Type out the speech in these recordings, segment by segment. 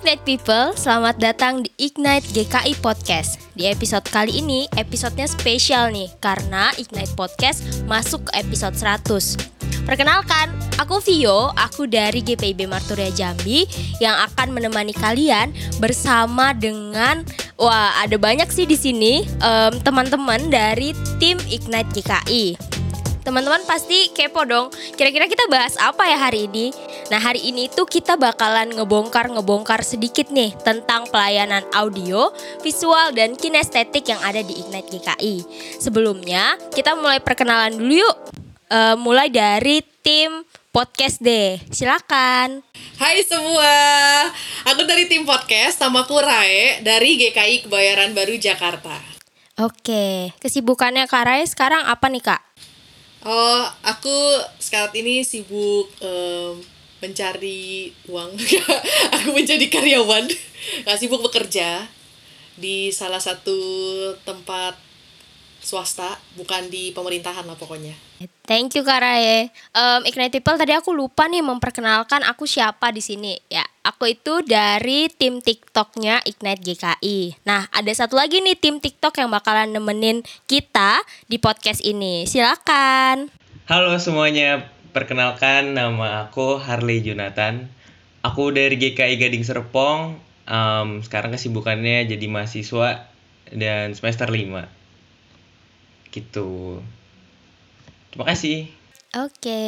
Ignite People, selamat datang di Ignite GKI Podcast. Di episode kali ini, episodenya spesial nih karena Ignite Podcast masuk ke episode 100. Perkenalkan, aku Vio, aku dari GPIB Marturia Jambi yang akan menemani kalian bersama dengan wah ada banyak sih di sini em, teman-teman dari tim Ignite GKI. Teman-teman pasti kepo dong. Kira-kira kita bahas apa ya hari ini? Nah, hari ini tuh kita bakalan ngebongkar-ngebongkar sedikit nih tentang pelayanan audio, visual dan kinestetik yang ada di Ignite GKI. Sebelumnya, kita mulai perkenalan dulu yuk. Eh, mulai dari tim podcast deh. Silakan. Hai semua, aku dari tim podcast, namaku Rae dari GKI Kebayoran Baru Jakarta. Oke, kesibukannya Kak Rai sekarang apa nih Kak? Oh, aku sekarang ini sibuk em, mencari uang. aku menjadi karyawan, nggak sibuk bekerja di salah satu tempat swasta, bukan di pemerintahan lah pokoknya. Thank you Kak Raye. Em, Ignite People tadi aku lupa nih memperkenalkan aku siapa di sini. Ya, aku itu dari tim TikToknya Ignite GKI. Nah, ada satu lagi nih tim TikTok yang bakalan nemenin kita di podcast ini. Silakan. Halo semuanya, perkenalkan nama aku Harley Jonathan. Aku dari GKI Gading Serpong. Em, sekarang kesibukannya jadi mahasiswa dan semester 5. Gitu. Terima kasih. Oke.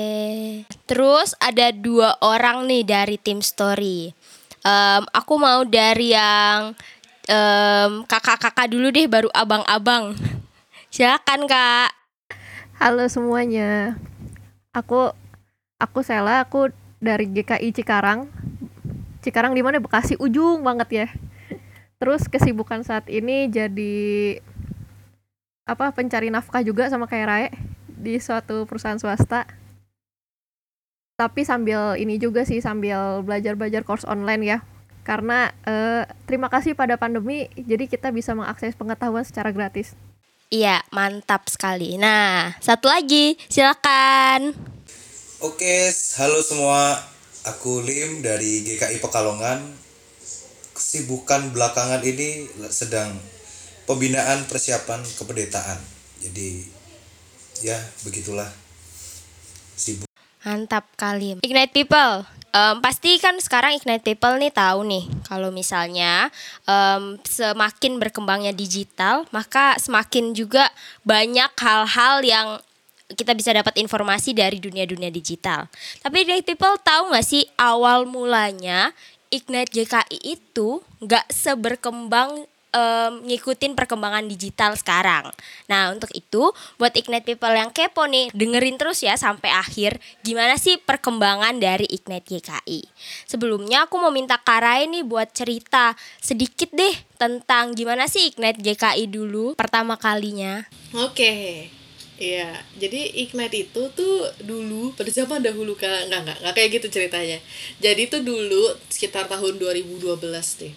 Terus ada dua orang nih dari tim story. Em, aku mau dari yang em, kakak-kakak dulu deh, baru abang-abang. Silakan kak. Halo semuanya. Aku aku Sela, aku dari GKI Cikarang. Cikarang di mana? Bekasi ujung banget ya. Terus kesibukan saat ini jadi apa pencari nafkah juga sama kayak Rae di suatu perusahaan swasta. Tapi sambil ini juga sih sambil belajar-belajar course online ya. Karena eh, terima kasih pada pandemi jadi kita bisa mengakses pengetahuan secara gratis. Iya, mantap sekali. Nah, satu lagi, silakan. Oke, halo semua. Aku Lim dari GKI Pekalongan. Kesibukan belakangan ini sedang pembinaan persiapan kepedetaan. Jadi ya begitulah. Sibuk. Mantap kali. Ignite People. Em, pasti kan sekarang Ignite People nih tahu nih kalau misalnya em, semakin berkembangnya digital, maka semakin juga banyak hal-hal yang kita bisa dapat informasi dari dunia-dunia digital. Tapi Ignite People tahu nggak sih awal mulanya Ignite GKI itu nggak seberkembang em, ngikutin perkembangan digital sekarang. Nah, untuk itu buat Ignite People yang kepo nih, dengerin terus ya sampai akhir gimana sih perkembangan dari Ignite GKI. Sebelumnya aku mau minta Karai nih buat cerita sedikit deh tentang gimana sih Ignite GKI dulu pertama kalinya. Oke. Iya, jadi Ignite itu tuh dulu pada zaman dahulu kan nggak nggak nggak kayak gitu ceritanya. Jadi tuh dulu sekitar tahun 2012 deh.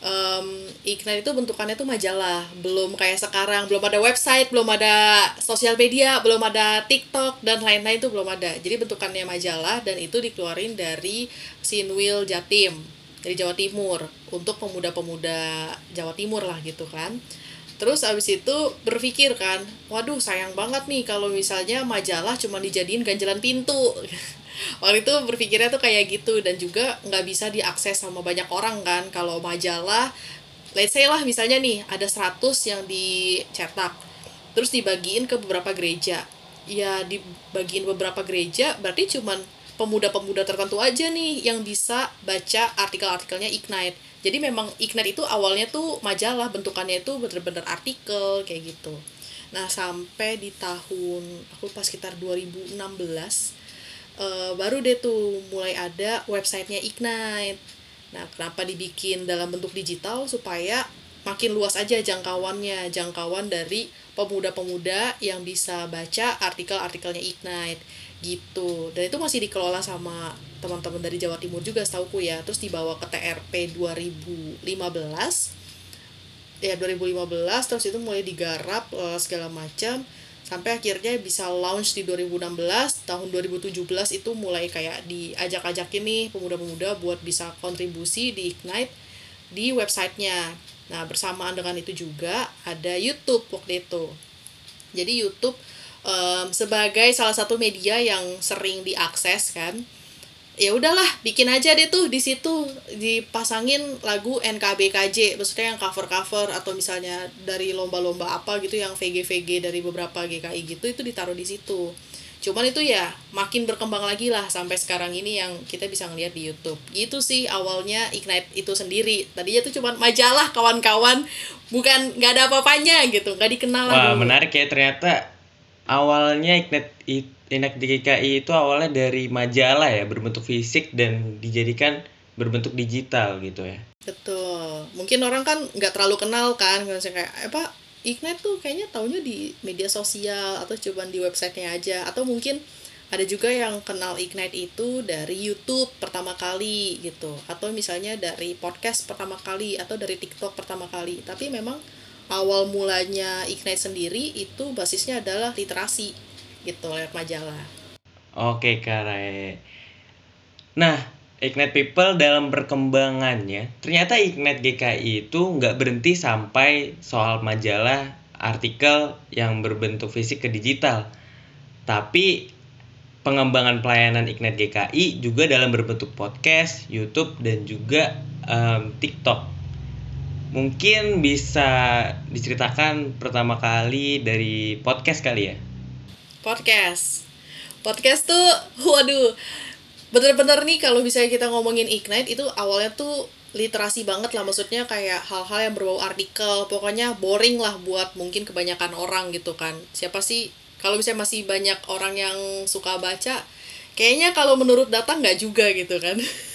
Em, Ignite itu bentukannya tuh majalah, belum kayak sekarang, belum ada website, belum ada sosial media, belum ada TikTok dan lain-lain tuh belum ada. Jadi bentukannya majalah dan itu dikeluarin dari Sinwil Jatim dari Jawa Timur untuk pemuda-pemuda Jawa Timur lah gitu kan. Terus abis itu berpikir kan, waduh sayang banget nih kalau misalnya majalah cuma dijadiin ganjalan pintu. Waktu itu berpikirnya tuh kayak gitu dan juga nggak bisa diakses sama banyak orang kan. Kalau majalah, let's say lah misalnya nih ada 100 yang dicetak, terus dibagiin ke beberapa gereja. Ya dibagiin beberapa gereja berarti cuman pemuda-pemuda tertentu aja nih yang bisa baca artikel-artikelnya Ignite. Jadi memang Ignite itu awalnya tuh majalah, bentukannya itu bener-bener artikel kayak gitu. Nah, sampai di tahun aku pas sekitar 2016 eh, baru deh tuh mulai ada websitenya Ignite. Nah, kenapa dibikin dalam bentuk digital supaya makin luas aja jangkauannya, jangkauan dari pemuda-pemuda yang bisa baca artikel-artikelnya Ignite gitu. Dan itu masih dikelola sama teman-teman dari Jawa Timur juga setauku ya. Terus dibawa ke TRP 2015 ya 2015 terus itu mulai digarap eh, segala macam. Sampai akhirnya bisa launch di 2016 tahun 2017 itu mulai kayak diajak-ajakin nih pemuda-pemuda buat bisa kontribusi di Ignite di websitenya. Nah bersamaan dengan itu juga ada YouTube waktu itu. Jadi YouTube um, sebagai salah satu media yang sering diakses kan ya udahlah bikin aja deh tuh di situ dipasangin lagu NKBKJ maksudnya yang cover cover atau misalnya dari lomba-lomba apa gitu yang VG VG dari beberapa GKI gitu itu ditaruh di situ. Cuman itu ya makin berkembang lagi lah sampai sekarang ini yang kita bisa ngeliat di YouTube. Gitu sih awalnya Ignite itu sendiri. Tadinya tuh cuman majalah kawan-kawan bukan nggak ada apa-apanya gitu nggak dikenal Wah, dulu. menarik ya ternyata awalnya it- Ignite GKI itu awalnya dari majalah ya berbentuk fisik dan dijadikan berbentuk digital gitu ya. Betul. Mungkin orang kan nggak terlalu kenal kan, misalnya kayak apa Ignite tuh kayaknya taunya di media sosial atau cuman di websitenya aja atau mungkin ada juga yang kenal Ignite itu dari YouTube pertama kali gitu atau misalnya dari podcast pertama kali atau dari TikTok pertama kali tapi memang awal mulanya Ignite sendiri itu basisnya adalah literasi gitu lewat majalah Oke, Kare. Nah, Ignite People dalam perkembangannya, ternyata Ignite GKI itu nggak berhenti sampai soal majalah, artikel yang berbentuk fisik ke digital. Tapi pengembangan pelayanan Ignite GKI juga dalam berbentuk podcast, YouTube, dan juga em, TikTok. Mungkin bisa diceritakan pertama kali dari podcast kali ya? podcast. Podcast tuh waduh. Bener-bener nih kalau misalnya kita ngomongin ignite itu awalnya tuh literasi banget lah. Maksudnya kayak hal-hal yang berbau artikel. Pokoknya boring lah buat mungkin kebanyakan orang gitu kan. Siapa sih kalau misalnya masih banyak orang yang suka baca kayaknya kalau menurut data nggak juga gitu kan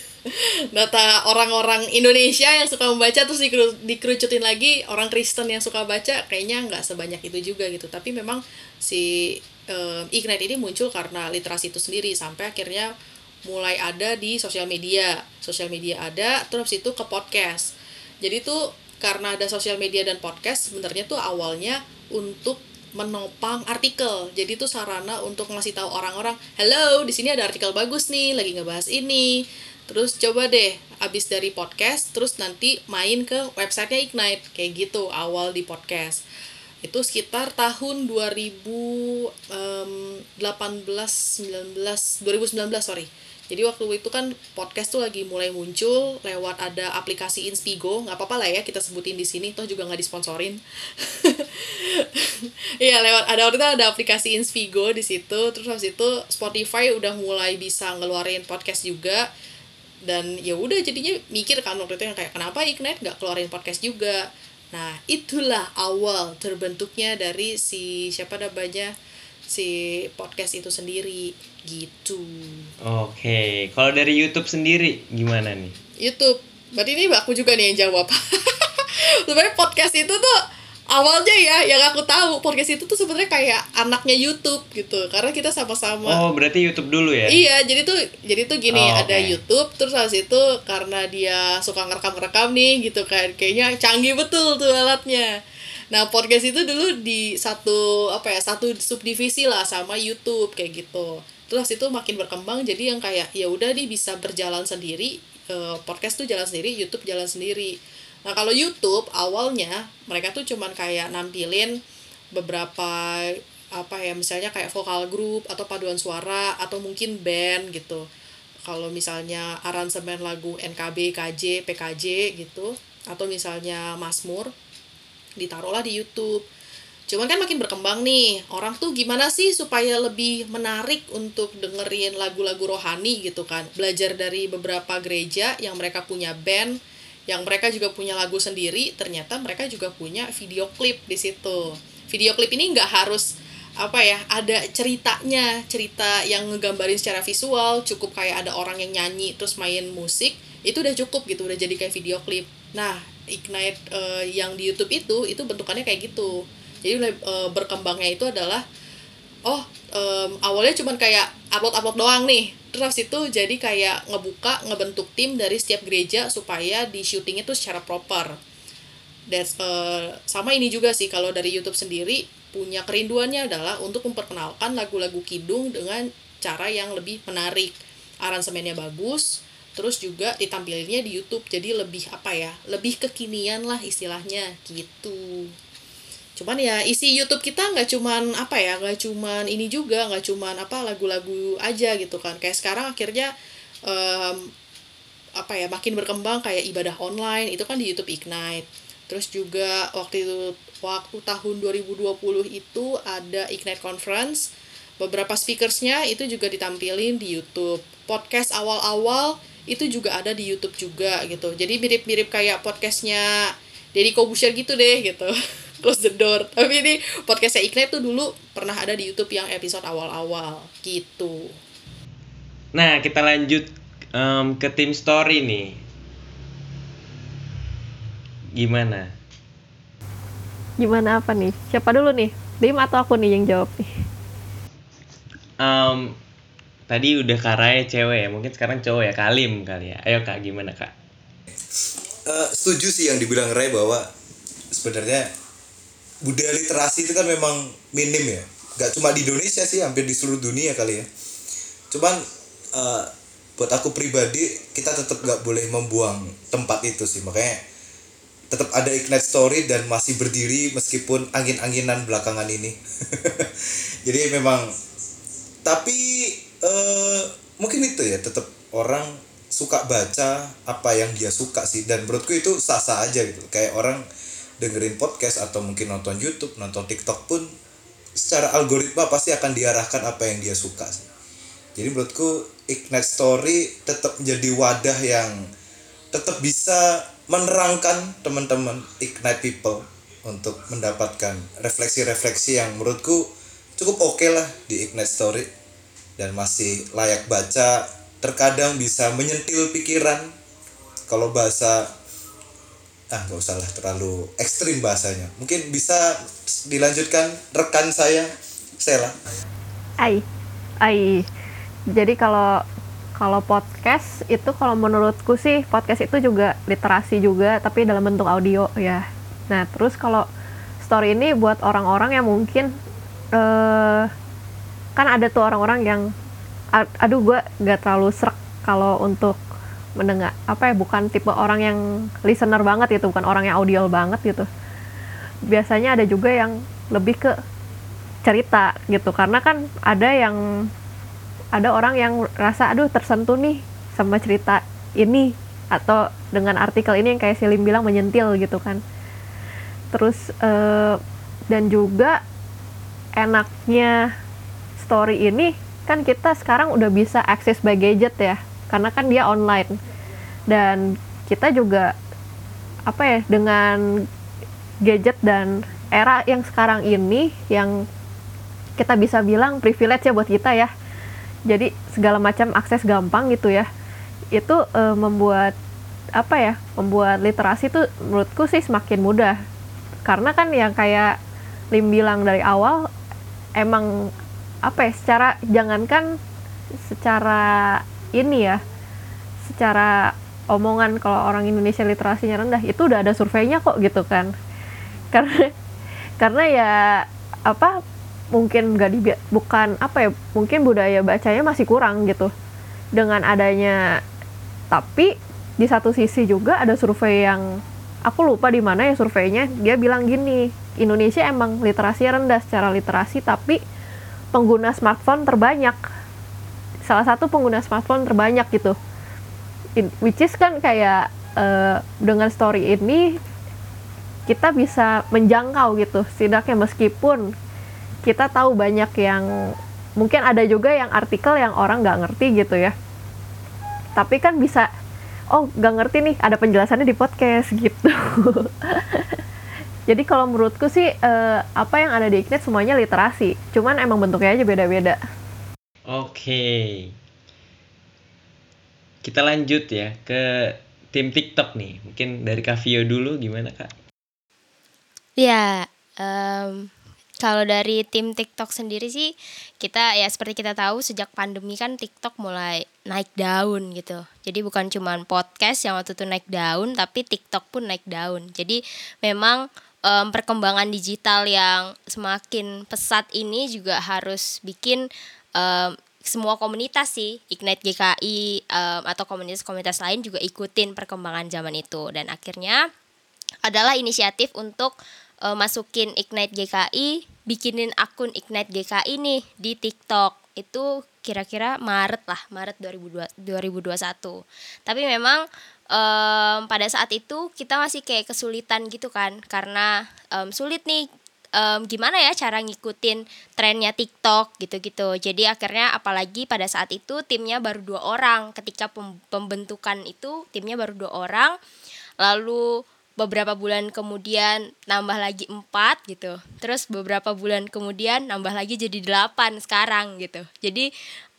data orang-orang Indonesia yang suka membaca terus dikeru- dikerucutin lagi orang Kristen yang suka baca kayaknya nggak sebanyak itu juga gitu. Tapi memang si em, Ignite ini muncul karena literasi itu sendiri sampai akhirnya mulai ada di sosial media. Sosial media ada terus itu ke podcast. Jadi tuh karena ada sosial media dan podcast sebenarnya tuh awalnya untuk menopang artikel. Jadi tuh sarana untuk ngasih tahu orang-orang hello di sini ada artikel bagus nih lagi ngebahas ini terus coba deh abis dari podcast terus nanti main ke websitenya Ignite. Kayak gitu awal di podcast. Itu sekitar tahun 2018 19 2019 sorry. Jadi waktu itu kan podcast tuh lagi mulai muncul lewat ada aplikasi Inspigo. Nggak apa-apa lah ya kita sebutin di sini toh juga nggak disponsorin. Iya lewat ada waktu itu ada aplikasi Inspigo di situ. Terus habis itu Spotify udah mulai bisa ngeluarin podcast juga dan ya udah jadinya mikir kan waktu itu yang kayak kenapa Ignite nggak keluarin podcast juga? Nah itulah awal terbentuknya dari si siapa namanya si podcast itu sendiri. Gitu. Oke, kalau dari YouTube sendiri gimana nih? YouTube. Berarti ini aku juga nih yang jawab. Sebenarnya podcast itu tuh awalnya ya yang aku tahu podcast itu tuh sebenarnya kayak anaknya YouTube gitu karena kita sama-sama Oh, berarti YouTube dulu ya? Iya, jadi tuh jadi tuh gini, Oh, ada oke. YouTube terus habis itu karena dia suka ngerekam-rekam nih gitu kan. Kayaknya canggih betul tuh alatnya. Nah, podcast itu dulu di satu apa ya, satu subdivisi lah sama YouTube kayak gitu. Terus itu makin berkembang jadi yang kayak ya udah nih bisa berjalan sendiri. eh, podcast tuh jalan sendiri, YouTube jalan sendiri. Nah, kalau YouTube awalnya mereka tuh cuman kayak nampilin beberapa apa ya misalnya kayak vokal grup atau paduan suara atau mungkin band gitu. Kalau misalnya aransemen lagu NKB, KJ, PKJ gitu atau misalnya Mazmur ditaruhlah di YouTube. Cuman kan makin berkembang nih orang tuh gimana sih supaya lebih menarik untuk dengerin lagu-lagu rohani gitu kan? Belajar dari beberapa gereja yang mereka punya band yang mereka juga punya lagu sendiri ternyata mereka juga punya video klip di situ. Video klip ini nggak harus apa ya ada ceritanya cerita yang ngegambarin secara visual cukup kayak ada orang yang nyanyi terus main musik itu udah cukup gitu udah jadi kayak video klip. Nah ignite eh, yang di YouTube itu itu bentukannya kayak gitu. Jadi eh, berkembangnya itu adalah oh em, awalnya cuman kayak upload upload doang nih. Terus itu jadi kayak ngebuka ngebentuk tim dari setiap gereja supaya di syutingnya tuh secara proper. That's, eh, sama ini juga sih kalau dari YouTube sendiri punya kerinduannya adalah untuk memperkenalkan lagu-lagu kidung dengan cara yang lebih menarik. Aransemennya bagus terus juga ditampilinnya di YouTube. Jadi lebih apa ya lebih kekinian lah istilahnya. Gitu cuman ya isi YouTube kita nggak cuman apa ya nggak cuman ini juga nggak cuman apa lagu-lagu aja gitu kan. Kayak sekarang akhirnya um, apa ya makin berkembang kayak ibadah online itu kan di YouTube Ignite. Terus juga waktu itu waktu tahun 2020 itu ada Ignite Conference. Beberapa speakersnya itu juga ditampilin di YouTube. Podcast awal-awal itu juga ada di YouTube juga gitu. Jadi mirip-mirip kayak podcastnya Deddy Kobusher gitu deh gitu close the door tapi ini podcastnya Ignite tuh dulu pernah ada di YouTube yang episode awal-awal gitu Nah, kita lanjut em, ke tim story nih. Gimana? Gimana apa nih? Siapa dulu nih? Dim atau aku nih yang jawab nih? Em, tadi udah Karaya cewek ya, mungkin sekarang cowok ya, Kalim kali ya. Ayo kak, gimana kak? Eh, setuju sih yang dibilang Ray bahwa sebenarnya budaya literasi itu kan memang minim ya. Nggak cuma di Indonesia sih hampir di seluruh dunia kali ya. Cuman eh, buat aku pribadi kita tetap nggak boleh membuang tempat itu sih. Makanya tetap ada ignite story dan masih berdiri meskipun angin-anginan belakangan ini. Jadi memang tapi eh mungkin itu ya tetap orang suka baca apa yang dia suka sih. Dan menurutku itu sah-sah aja gitu. Kayak orang dengerin podcast atau mungkin nonton YouTube nonton TikTok pun secara algoritma pasti akan diarahkan apa yang dia suka. Jadi menurutku Ignite Story tetap menjadi wadah yang tetap bisa menerangkan teman-teman Ignite People untuk mendapatkan refleksi-refleksi yang menurutku cukup oke lah di Ignite Story. Dan masih layak baca terkadang bisa menyentil pikiran. Kalau bahasa ah nggak usah lah terlalu ekstrim bahasanya mungkin bisa dilanjutkan rekan saya Sela Ai, ai. Jadi kalau kalau podcast itu kalau menurutku sih podcast itu juga literasi juga tapi dalam bentuk audio ya. Nah terus kalau story ini buat orang-orang yang mungkin eh kan ada tuh orang-orang yang aduh gue gak terlalu serak kalau untuk mendengar apa ya bukan tipe orang yang listener banget gitu bukan orang yang audio banget gitu. Biasanya ada juga yang lebih ke cerita gitu karena kan ada yang ada orang yang rasa aduh tersentuh nih sama cerita ini atau dengan artikel ini yang kayak Selim bilang menyentil gitu kan. Terus eh, dan juga enaknya story ini kan kita sekarang udah bisa akses by gadget ya karena kan dia online. Dan kita juga apa ya dengan gadget dan era yang sekarang ini yang kita bisa bilang privilege ya buat kita ya. Jadi segala macam akses gampang gitu ya. Itu eh, membuat apa ya membuat literasi tuh menurutku sih semakin mudah. Karena kan yang kayak Lim bilang dari awal emang apa ya secara jangankan secara ini ya secara omongan kalau orang Indonesia literasinya rendah itu udah ada surveinya kok gitu kan. Karena karena ya apa mungkin nggak di bukan apa ya mungkin budaya bacanya masih kurang gitu. Dengan adanya tapi di satu sisi juga ada survei yang aku lupa di mana ya surveinya dia bilang gini Indonesia emang literasi rendah secara literasi tapi pengguna smartphone terbanyak salah satu pengguna smartphone terbanyak gitu. In- which is kan kayak eh, dengan story ini kita bisa menjangkau gitu. Setidaknya meskipun kita tahu banyak yang mungkin ada juga yang artikel yang orang nggak ngerti gitu ya. Tapi kan bisa oh nggak ngerti nih ada penjelasannya di podcast gitu. Jadi kalau menurutku sih eh, apa yang ada di Ignite semuanya literasi. Cuman emang bentuknya aja beda-beda Oke. Kita lanjut ya ke tim TikTok nih. Mungkin dari Kavio dulu gimana kak? Ya, em, kalau dari tim TikTok sendiri sih kita ya seperti kita tahu sejak pandemi kan TikTok mulai naik daun gitu. Jadi bukan cuma podcast yang waktu itu naik daun, tapi TikTok pun naik daun. Jadi memang em, perkembangan digital yang semakin pesat ini juga harus bikin em, semua komunitas sih Ignite GKI em, atau komunitas-komunitas lain juga ikutin perkembangan zaman itu dan akhirnya adalah inisiatif untuk eh, masukin Ignite GKI, bikinin akun Ignite GKI nih di TikTok. Itu kira-kira Maret lah, Maret 2002 2021. Tapi memang em, pada saat itu kita masih kayak kesulitan gitu kan karena em, sulit nih em, gimana ya cara ngikutin trennya TikTok gitu-gitu. Jadi akhirnya apalagi pada saat itu timnya baru dua orang. Ketika pem- pembentukan itu timnya baru dua orang. Lalu beberapa bulan kemudian nambah lagi empat gitu. Terus beberapa bulan kemudian nambah lagi jadi delapan sekarang gitu. Jadi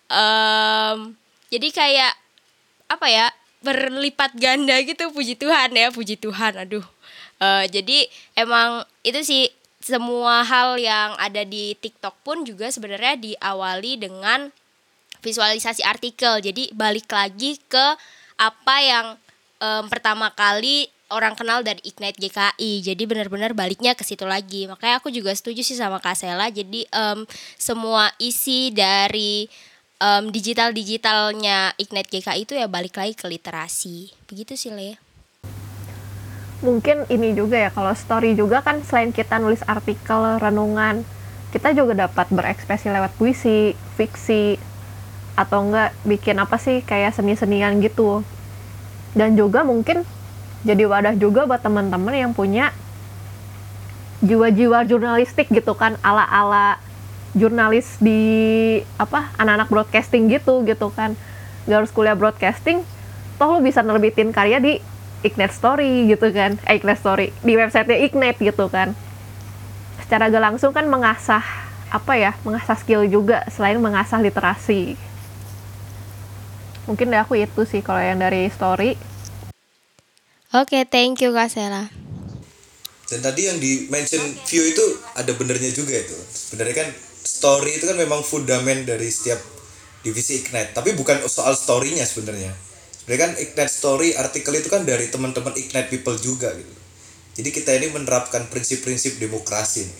em, jadi kayak apa ya berlipat ganda gitu puji Tuhan ya puji Tuhan aduh Eh, jadi emang itu sih semua hal yang ada di TikTok pun juga sebenarnya diawali dengan visualisasi artikel. Jadi balik lagi ke apa yang em, pertama kali orang kenal dari Ignite GKI jadi benar-benar baliknya ke situ lagi. Makanya aku juga setuju sih sama Kak Sela. Jadi em, semua isi dari em, digital-digitalnya Ignite GKI itu ya balik lagi ke literasi. Begitu sih Le mungkin ini juga ya kalau story juga kan selain kita nulis artikel renungan kita juga dapat berekspresi lewat puisi fiksi atau enggak bikin apa sih kayak seni-senian gitu. Dan juga mungkin jadi wadah juga buat teman-teman yang punya jiwa-jiwa jurnalistik gitu kan ala-ala jurnalis di apa anak-anak broadcasting gitu gitu kan. Gak harus kuliah broadcasting toh lu bisa nerbitin karya di Ignite Story gitu kan. Eh Ignite Story. Di websitenya Ignite gitu kan. Secara gak langsung kan mengasah apa ya mengasah skill juga selain mengasah literasi. Mungkin dari aku itu sih kalau yang dari story. Oke, thank you Kak Sela. dan tadi yang di mention view itu ada benernya juga itu. Sebenarnya kan story itu kan memang fundamen dari setiap divisi ignite. Tapi bukan soal storynya sebenarnya sebenarnya kan ignite story artikel itu kan dari teman-teman ignite people juga gitu jadi kita ini menerapkan prinsip-prinsip demokrasi nih.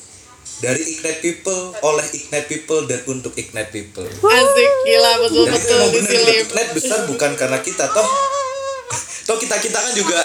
dari ignite people oleh ignite people dan untuk ignite people Asik, gila betul-betul emang di bener sini. ignite besar bukan karena kita toh toh kita kita kan juga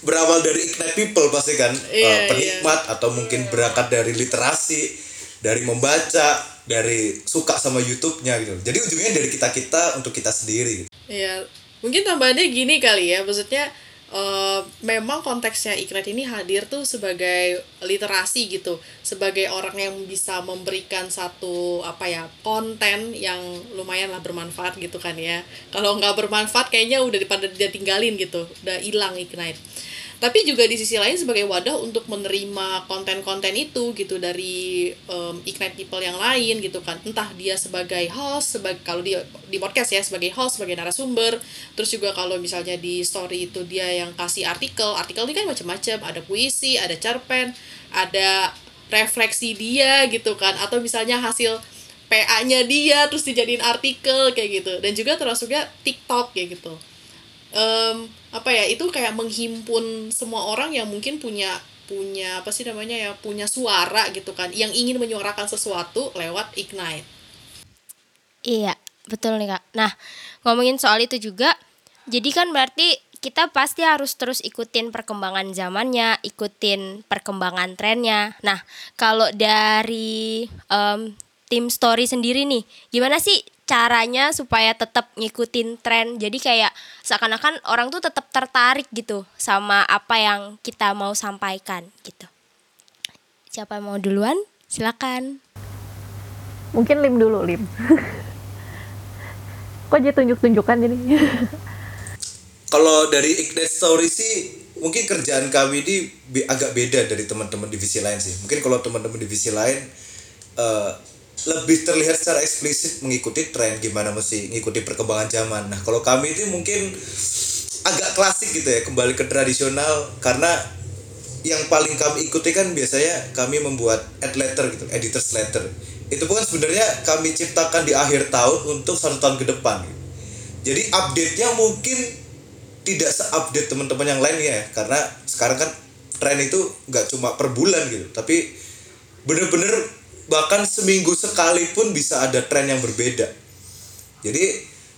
berawal dari ignite people pasti kan Iya, Eh, penikmat atau mungkin berangkat dari literasi dari membaca dari suka sama YouTube-nya gitu jadi ujungnya dari kita kita untuk kita sendiri gitu. Iya, mungkin tambahannya gini kali ya, maksudnya eh, memang konteksnya Ignite ini hadir tuh sebagai literasi gitu, sebagai orang yang bisa memberikan satu apa ya konten yang lumayan lah bermanfaat gitu kan ya. Kalau nggak bermanfaat kayaknya udah pada dia tinggalin gitu, udah hilang Ignite. Tapi juga di sisi lain sebagai wadah untuk menerima konten-konten itu gitu dari em, Ignite People yang lain gitu kan. Entah dia sebagai host, sebagai kalau di di podcast ya sebagai host, sebagai narasumber. Terus juga kalau misalnya di story itu dia yang kasih artikel. Artikel ini kan macam-macam, ada puisi, ada cerpen, ada refleksi dia gitu kan atau misalnya hasil PA-nya dia terus dijadiin artikel kayak gitu. Dan juga termasuknya TikTok kayak gitu em, apa ya itu kayak menghimpun semua orang yang mungkin punya punya apa sih namanya ya punya suara gitu kan yang ingin menyuarakan sesuatu lewat ignite Iya, betul nih Kak. Nah, ngomongin soal itu juga, jadi kan berarti kita pasti harus terus ikutin perkembangan zamannya, ikutin perkembangan trennya. Nah, kalau dari em, tim story sendiri nih, gimana sih caranya supaya tetap ngikutin tren? Jadi kayak seakan-akan orang tuh tetap tertarik gitu sama apa yang kita mau sampaikan gitu. Siapa yang mau duluan? Silakan. mungkin lim dulu lim kok jadi tunjuk-tunjukkan jadi kalau dari ignite story sih mungkin kerjaan kami ini agak beda dari teman-teman divisi lain sih mungkin kalau teman-teman divisi lain eh, lebih terlihat secara eksplisit mengikuti tren gimana mesti ngikuti perkembangan zaman. Nah kalau kami itu mungkin agak klasik gitu ya kembali ke tradisional. Karena yang paling kami ikuti kan biasanya kami membuat ad letter gitu editors letter. Itu pun sebenarnya kami ciptakan di akhir tahun untuk satu tahun ke depan. Jadi update nya mungkin tidak seupdate teman-teman yang lain ya karena sekarang kan tren itu nggak cuma per bulan gitu tapi bener-bener bahkan seminggu sekali pun bisa ada tren yang berbeda. Jadi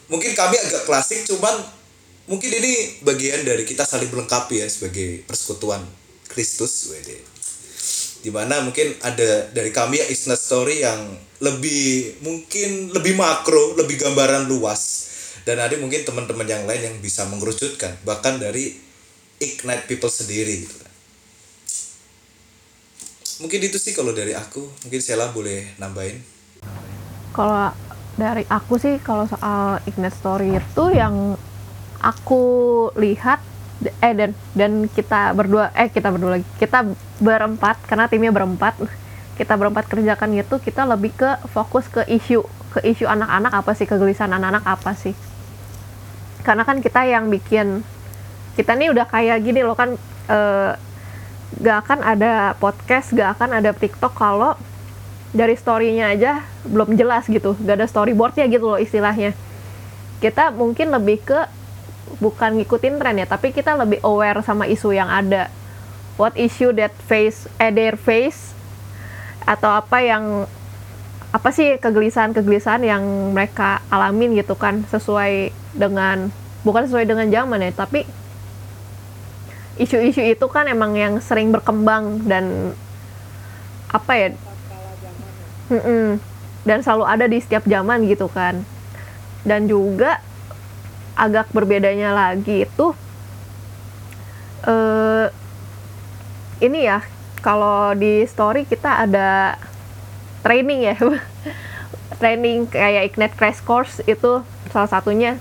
mungkin kami agak klasik cuman mungkin ini bagian dari kita saling melengkapi ya sebagai persekutuan Kristus wede di mana mungkin ada dari kami ya Isna Story yang lebih mungkin lebih makro lebih gambaran luas. Dan ada mungkin teman-teman yang lain yang bisa mengerucutkan bahkan dari ignite people sendiri gitu mungkin itu sih kalau dari aku. Mungkin Sela boleh nambahin. Kalau dari aku sih kalau soal Ignite Story itu yang aku lihat eh dan dan kita berdua eh kita berdua lagi kita berempat karena timnya berempat kita berempat kerjakan itu kita lebih ke fokus ke isu ke isu anak-anak apa sih kegelisahan anak-anak apa sih. Karena kan kita yang bikin kita nih udah kayak gini loh kan eh, gak akan ada podcast gak akan ada TikTok kalau dari storynya aja belum jelas gitu. Gak ada storyboardnya gitu loh istilahnya. Kita mungkin lebih ke bukan ngikutin tren ya tapi kita lebih aware sama isu yang ada. What issue that face eh, their face? Atau apa yang apa sih kegelisahan-kegelisahan yang mereka alamin gitu kan sesuai dengan bukan sesuai dengan zaman ya tapi isu-isu itu kan emang yang sering berkembang dan apa ya? Mm-mm. dan selalu ada di setiap zaman gitu kan. Dan juga agak berbedanya lagi itu eh ini ya kalau di story kita ada training ya. Training kayak Ignite Crash Course itu salah satunya.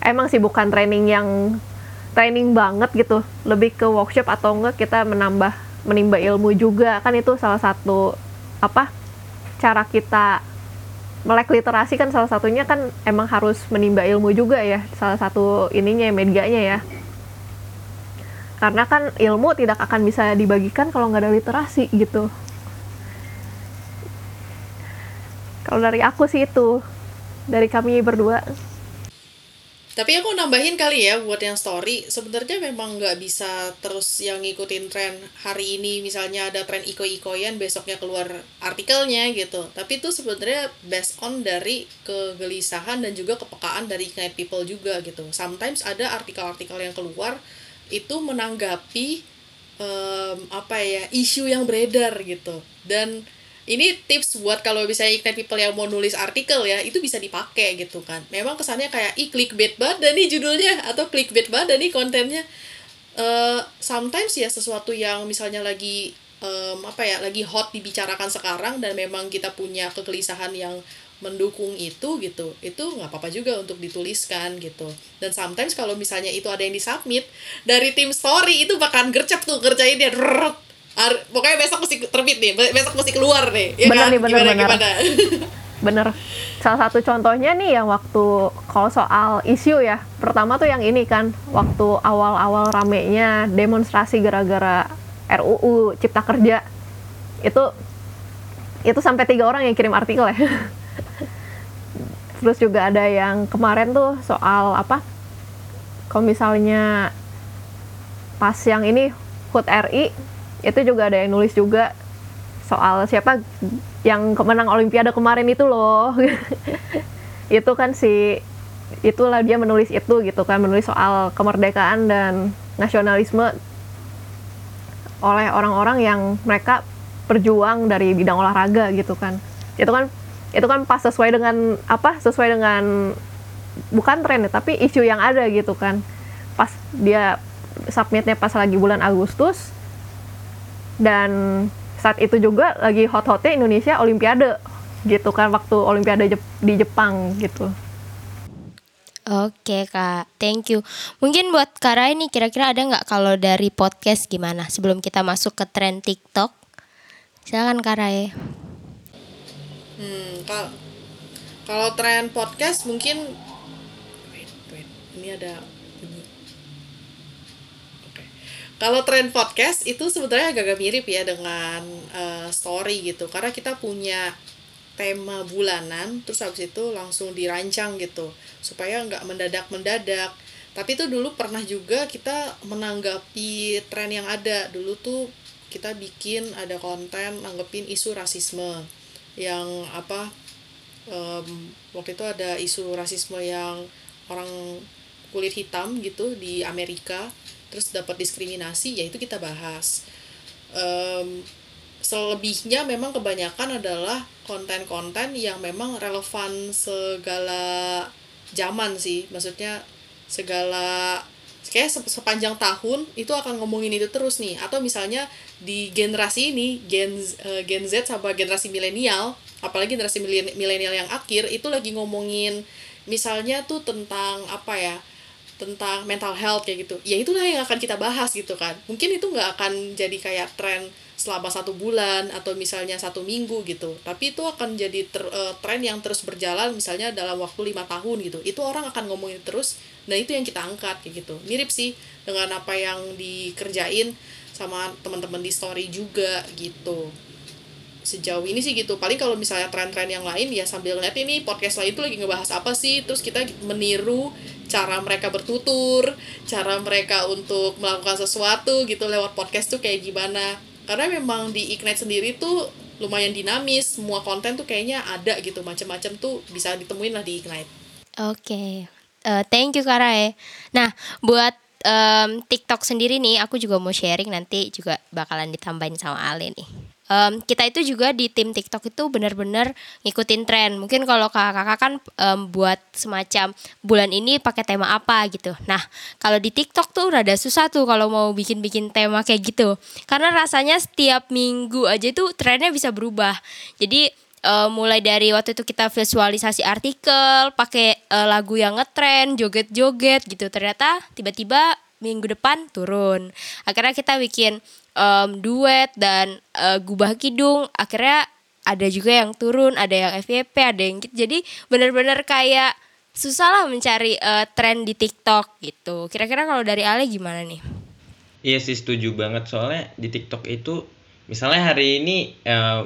Emang sih bukan training yang training banget gitu. Lebih ke workshop atau enggak kita menambah menimba ilmu juga. Kan itu salah satu apa cara kita melek literasi kan salah satunya kan emang harus menimba ilmu juga ya. Salah satu ininya medianya ya. Karena kan ilmu tidak akan bisa dibagikan kalau nggak ada literasi gitu. Kalau dari aku sih itu. Dari kami berdua Tapi aku nambahin kali ya buat yang story, sebenarnya memang nggak bisa terus yang ngikutin tren hari ini misalnya ada tren iko-ikoyan besoknya keluar artikelnya gitu. Tapi itu sebenarnya based on dari kegelisahan dan juga kepekaan dari Ignite People juga gitu. Sometimes ada artikel-artikel yang keluar itu menanggapi em, apa ya isu yang beredar gitu. Dan ini tips buat kalau misalnya Ignite People yang mau nulis artikel ya itu bisa dipakai gitu kan. Memang kesannya kayak ih clickbait banget nih judulnya atau clickbait banget nih kontennya. Eh sometimes ya sesuatu yang misalnya lagi em, apa ya lagi hot dibicarakan sekarang dan memang kita punya kegelisahan yang mendukung itu gitu itu nggak apa-apa juga untuk dituliskan gitu. Dan sometimes kalau misalnya itu ada yang disubmit dari tim story itu bakalan gercep tuh kerjain dia. Ar- pokoknya besok mesti terbit nih be- besok mesti keluar nih. Ya Benar kan? nih, benar, gimana benar. gimana? Bener salah satu contohnya nih yang waktu kalau soal isu ya pertama tuh yang ini kan waktu awal-awal ramenya demonstrasi gara-gara RUU Cipta Kerja. Itu itu sampai tiga orang yang kirim artikel ya. Terus juga ada yang kemarin tuh soal apa kalau misalnya pas yang ini HUT RI itu juga ada yang nulis juga soal siapa yang kemenang olimpiade kemarin itu loh. Itu kan si itulah dia menulis itu gitu kan menulis soal kemerdekaan dan nasionalisme oleh orang-orang yang mereka berjuang dari bidang olahraga gitu kan. Itu kan itu kan pas sesuai dengan apa sesuai dengan bukan tren tapi isu yang ada gitu kan. Pas dia submitnya pas lagi bulan Agustus dan saat itu juga lagi hot-hotnya Indonesia Olimpiade gitu kan waktu Olimpiade Jep- di Jepang gitu Oke kak, thank you. Mungkin buat Kak Rai nih kira-kira ada nggak kalau dari podcast gimana sebelum kita masuk ke tren TikTok? Silakan Kak Rai. hmm kalau kalau tren podcast mungkin wait wait ini ada bunyi Oke. Kalau tren podcast itu sebenarnya agak-agak mirip ya dengan eh, story gitu. Karena kita punya tema bulanan terus habis itu langsung dirancang gitu. Supaya nggak mendadak mendadak tapi itu dulu pernah juga kita menanggapi tren yang ada. Dulu tuh kita bikin ada konten nanggepin isu rasisme. Yang apa em, waktu itu ada isu rasisme yang orang kulit hitam gitu di Amerika terus dapat diskriminasi ya itu kita bahas. Em, selebihnya memang kebanyakan adalah konten-konten yang memang relevan segala zaman sih. Maksudnya segala kayak sep- sepanjang tahun itu akan ngomongin itu terus nih. Atau misalnya di generasi ini gen eh, Gen Z sama generasi milenial apalagi generasi milen- milenial yang akhir itu lagi ngomongin misalnya tuh tentang apa ya tentang mental health kayak gitu. Ya itulah yang akan kita bahas gitu kan. Mungkin itu nggak akan jadi kayak tren selama satu bulan atau misalnya satu minggu gitu. Tapi itu akan jadi ter- eh, tren yang terus berjalan misalnya dalam waktu lima tahun gitu. Itu orang akan ngomongin terus nah itu yang kita angkat kayak gitu. Mirip sih dengan apa yang dikerjain sama teman-teman di story juga gitu. Sejauh ini sih gitu. Paling kalau misalnya tren-tren yang lain ya sambil ngeliat ini podcast lain tuh lagi ngebahas apa sih terus kita meniru cara mereka bertutur cara mereka untuk melakukan sesuatu gitu lewat podcast tuh kayak gimana karena memang di Ignite sendiri tuh lumayan dinamis semua konten tuh kayaknya ada gitu macam-macam tuh bisa ditemuin lah di Ignite Oke, Eh, thank you Karae. Nah, buat em, TikTok sendiri nih, aku juga mau sharing nanti juga bakalan ditambahin sama Ale nih. Em, kita itu juga di tim TikTok itu benar-benar ngikutin tren. Mungkin kalau kakak-kakak kan em, buat semacam bulan ini pakai tema apa gitu. Nah, kalau di TikTok tuh rada susah tuh kalau mau bikin-bikin tema kayak gitu. Karena rasanya setiap minggu aja tuh trennya bisa berubah. Jadi eh, mulai dari waktu itu kita visualisasi artikel, pakai eh, lagu yang ngetren, joget-joget gitu. Ternyata tiba-tiba minggu depan turun. Akhirnya kita bikin em, duet dan eh, gubah kidung. Akhirnya ada juga yang turun, ada yang FYP, ada yang gitu. Jadi benar-benar kayak susah lah mencari eh, tren di TikTok gitu. Kira-kira kalau dari Ale gimana nih? Iya sih setuju banget soalnya di TikTok itu misalnya hari ini eh,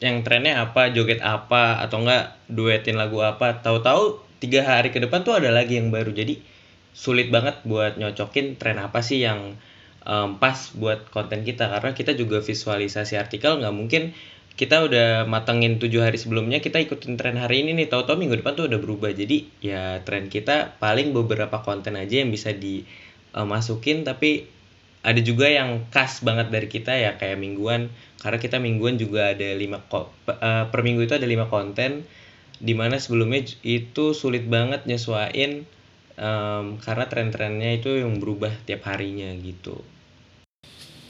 yang trennya apa joget apa atau enggak duetin lagu apa tahu-tahu tiga hari ke depan tuh ada lagi yang baru jadi sulit banget buat nyocokin tren apa sih yang em, pas buat konten kita. Karena kita juga visualisasi artikel nggak mungkin kita udah matengin tujuh hari sebelumnya kita ikutin tren hari ini nih. Tahu-tahu minggu depan tuh udah berubah. Jadi ya tren kita paling beberapa konten aja yang bisa dimasukin tapi ada juga yang khas banget dari kita ya kayak mingguan. Karena kita mingguan juga ada lima eh, per minggu itu ada lima konten. Di mana sebelumnya itu sulit banget nyesuain em, karena tren-trennya itu yang berubah tiap harinya gitu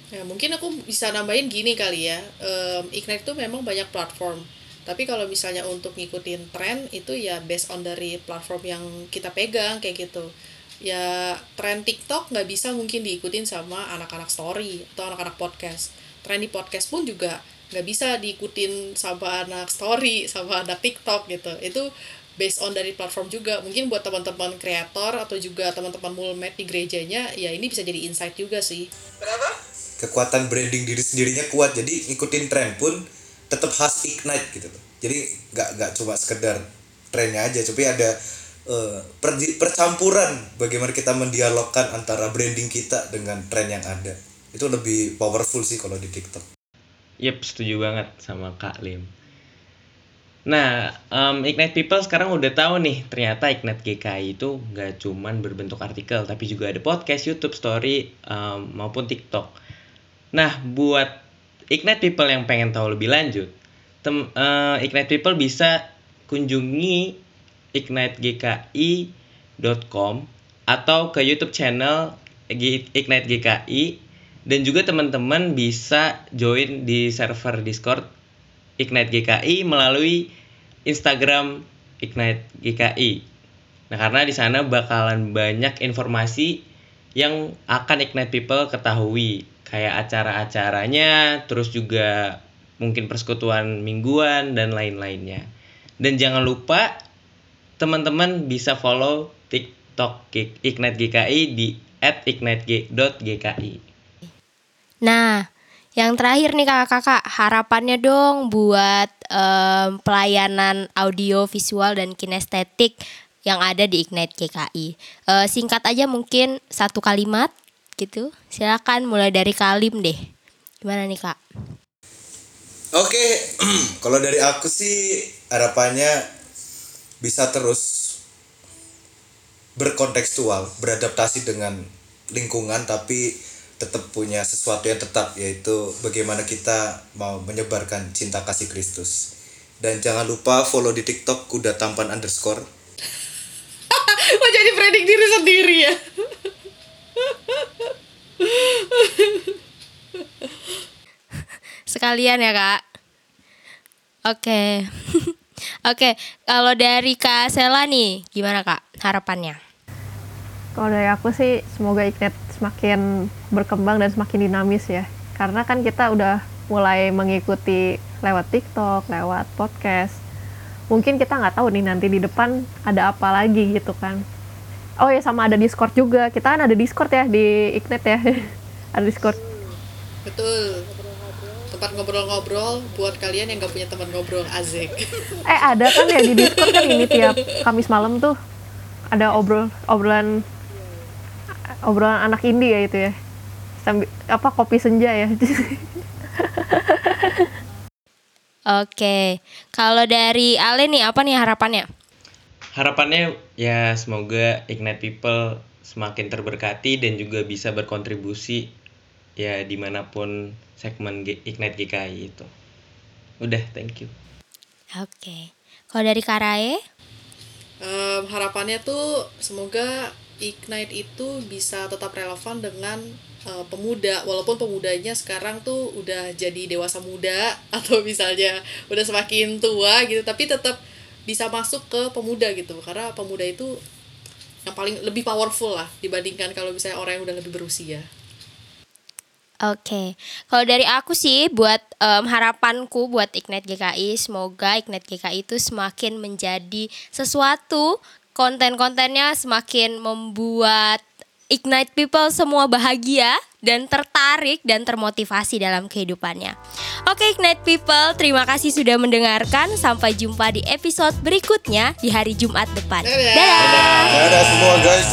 Ya, mungkin aku bisa nambahin gini kali ya. Em, Ignite itu memang banyak platform. Tapi kalau misalnya untuk ngikutin tren itu ya based on dari platform yang kita pegang kayak gitu. Ya tren TikTok nggak bisa mungkin diikutin sama anak-anak story atau anak-anak podcast. Tren di podcast pun juga nggak bisa diikutin sama anak story sama anak TikTok gitu. Itu based on dari platform juga. Mungkin buat teman-teman kreator atau juga teman-teman mulmet di gerejanya ya ini bisa jadi insight juga sih. kekuatan branding diri sendirinya kuat jadi ngikutin tren pun tetap khas ignite gitu loh jadi nggak nggak cuma sekedar trennya aja tapi ada eh, per- percampuran bagaimana kita mendialogkan antara branding kita dengan tren yang ada itu lebih powerful sih kalau di TikTok Yep, setuju banget sama Kak Lim. Nah, em, Ignite People sekarang udah tahu nih, ternyata Ignite GKI itu nggak cuman berbentuk artikel, tapi juga ada podcast, YouTube, Story, em, maupun TikTok. Nah, buat Ignite People yang pengen tahu lebih lanjut, tem, eh, Ignite People bisa kunjungi ignitegki.com atau ke YouTube channel Ignite GKI dan juga teman-teman bisa join di server Discord Ignite GKI melalui Instagram Ignite GKI. Nah, karena di sana bakalan banyak informasi yang akan Ignite People ketahui, kayak acara-acaranya, terus juga mungkin persekutuan mingguan dan lain-lainnya. Dan jangan lupa teman-teman bisa follow TikTok Ignite GKI di @ignite.gki. Nah, yang terakhir nih kakak-kakak, harapannya dong buat em, pelayanan audio, visual, dan kinestetik yang ada di Ignite GKI. Eh, singkat aja mungkin satu kalimat gitu. Silakan mulai dari Kalim deh. Gimana nih kak? Oke, kalau dari aku sih harapannya bisa terus berkontekstual, beradaptasi dengan lingkungan tapi tetap punya sesuatu yang tetap yaitu bagaimana kita mau menyebarkan cinta kasih Kristus. Dan jangan lupa follow di TikTok kuda tampan underscore. Kok jadi predik diri sendiri ya? Sekalian ya kak. Oke. Oke, kalau dari Kak Sela nih, gimana Kak harapannya? Kalau dari aku sih semoga Ignite semakin berkembang dan semakin dinamis ya. Karena kan kita udah mulai mengikuti lewat TikTok, lewat podcast. Mungkin kita nggak tahu nih nanti di depan ada apa lagi gitu kan. Oh ya sama ada Discord juga. Kita kan ada Discord ya di Ignite ya. ada Discord. Betul. Tempat ngobrol-ngobrol buat kalian yang gak punya teman ngobrol azek. Eh ada kan ya di Discord kan ini tiap Kamis malam tuh ada obrol obrolan obrolan anak indie ya itu ya. Sambil apa kopi senja ya. Oke, kalau dari Ale nih apa nih harapannya? Harapannya ya semoga Ignite People semakin terberkati dan juga bisa berkontribusi ya di mana pun segmen G- Ignite GKI itu. Udah, thank you. Oke, kalau dari Karae? Em, harapannya tuh semoga Ignite itu bisa tetap relevan dengan eh, pemuda. Walaupun pemudanya sekarang tuh udah jadi dewasa muda atau misalnya udah semakin tua gitu tapi tetap bisa masuk ke pemuda gitu. Karena pemuda itu yang paling lebih powerful lah dibandingkan kalau misalnya orang yang udah lebih berusia. Oke, kalau dari aku sih buat em, harapanku buat Ignite GKI, semoga Ignite GKI itu semakin menjadi sesuatu konten-kontennya semakin membuat Ignite people semua bahagia dan tertarik dan termotivasi dalam kehidupannya. Oke Ignite people, terima kasih sudah mendengarkan. Sampai jumpa di episode berikutnya di hari Jumat depan. Dadah. Dadah. Dadah semua guys.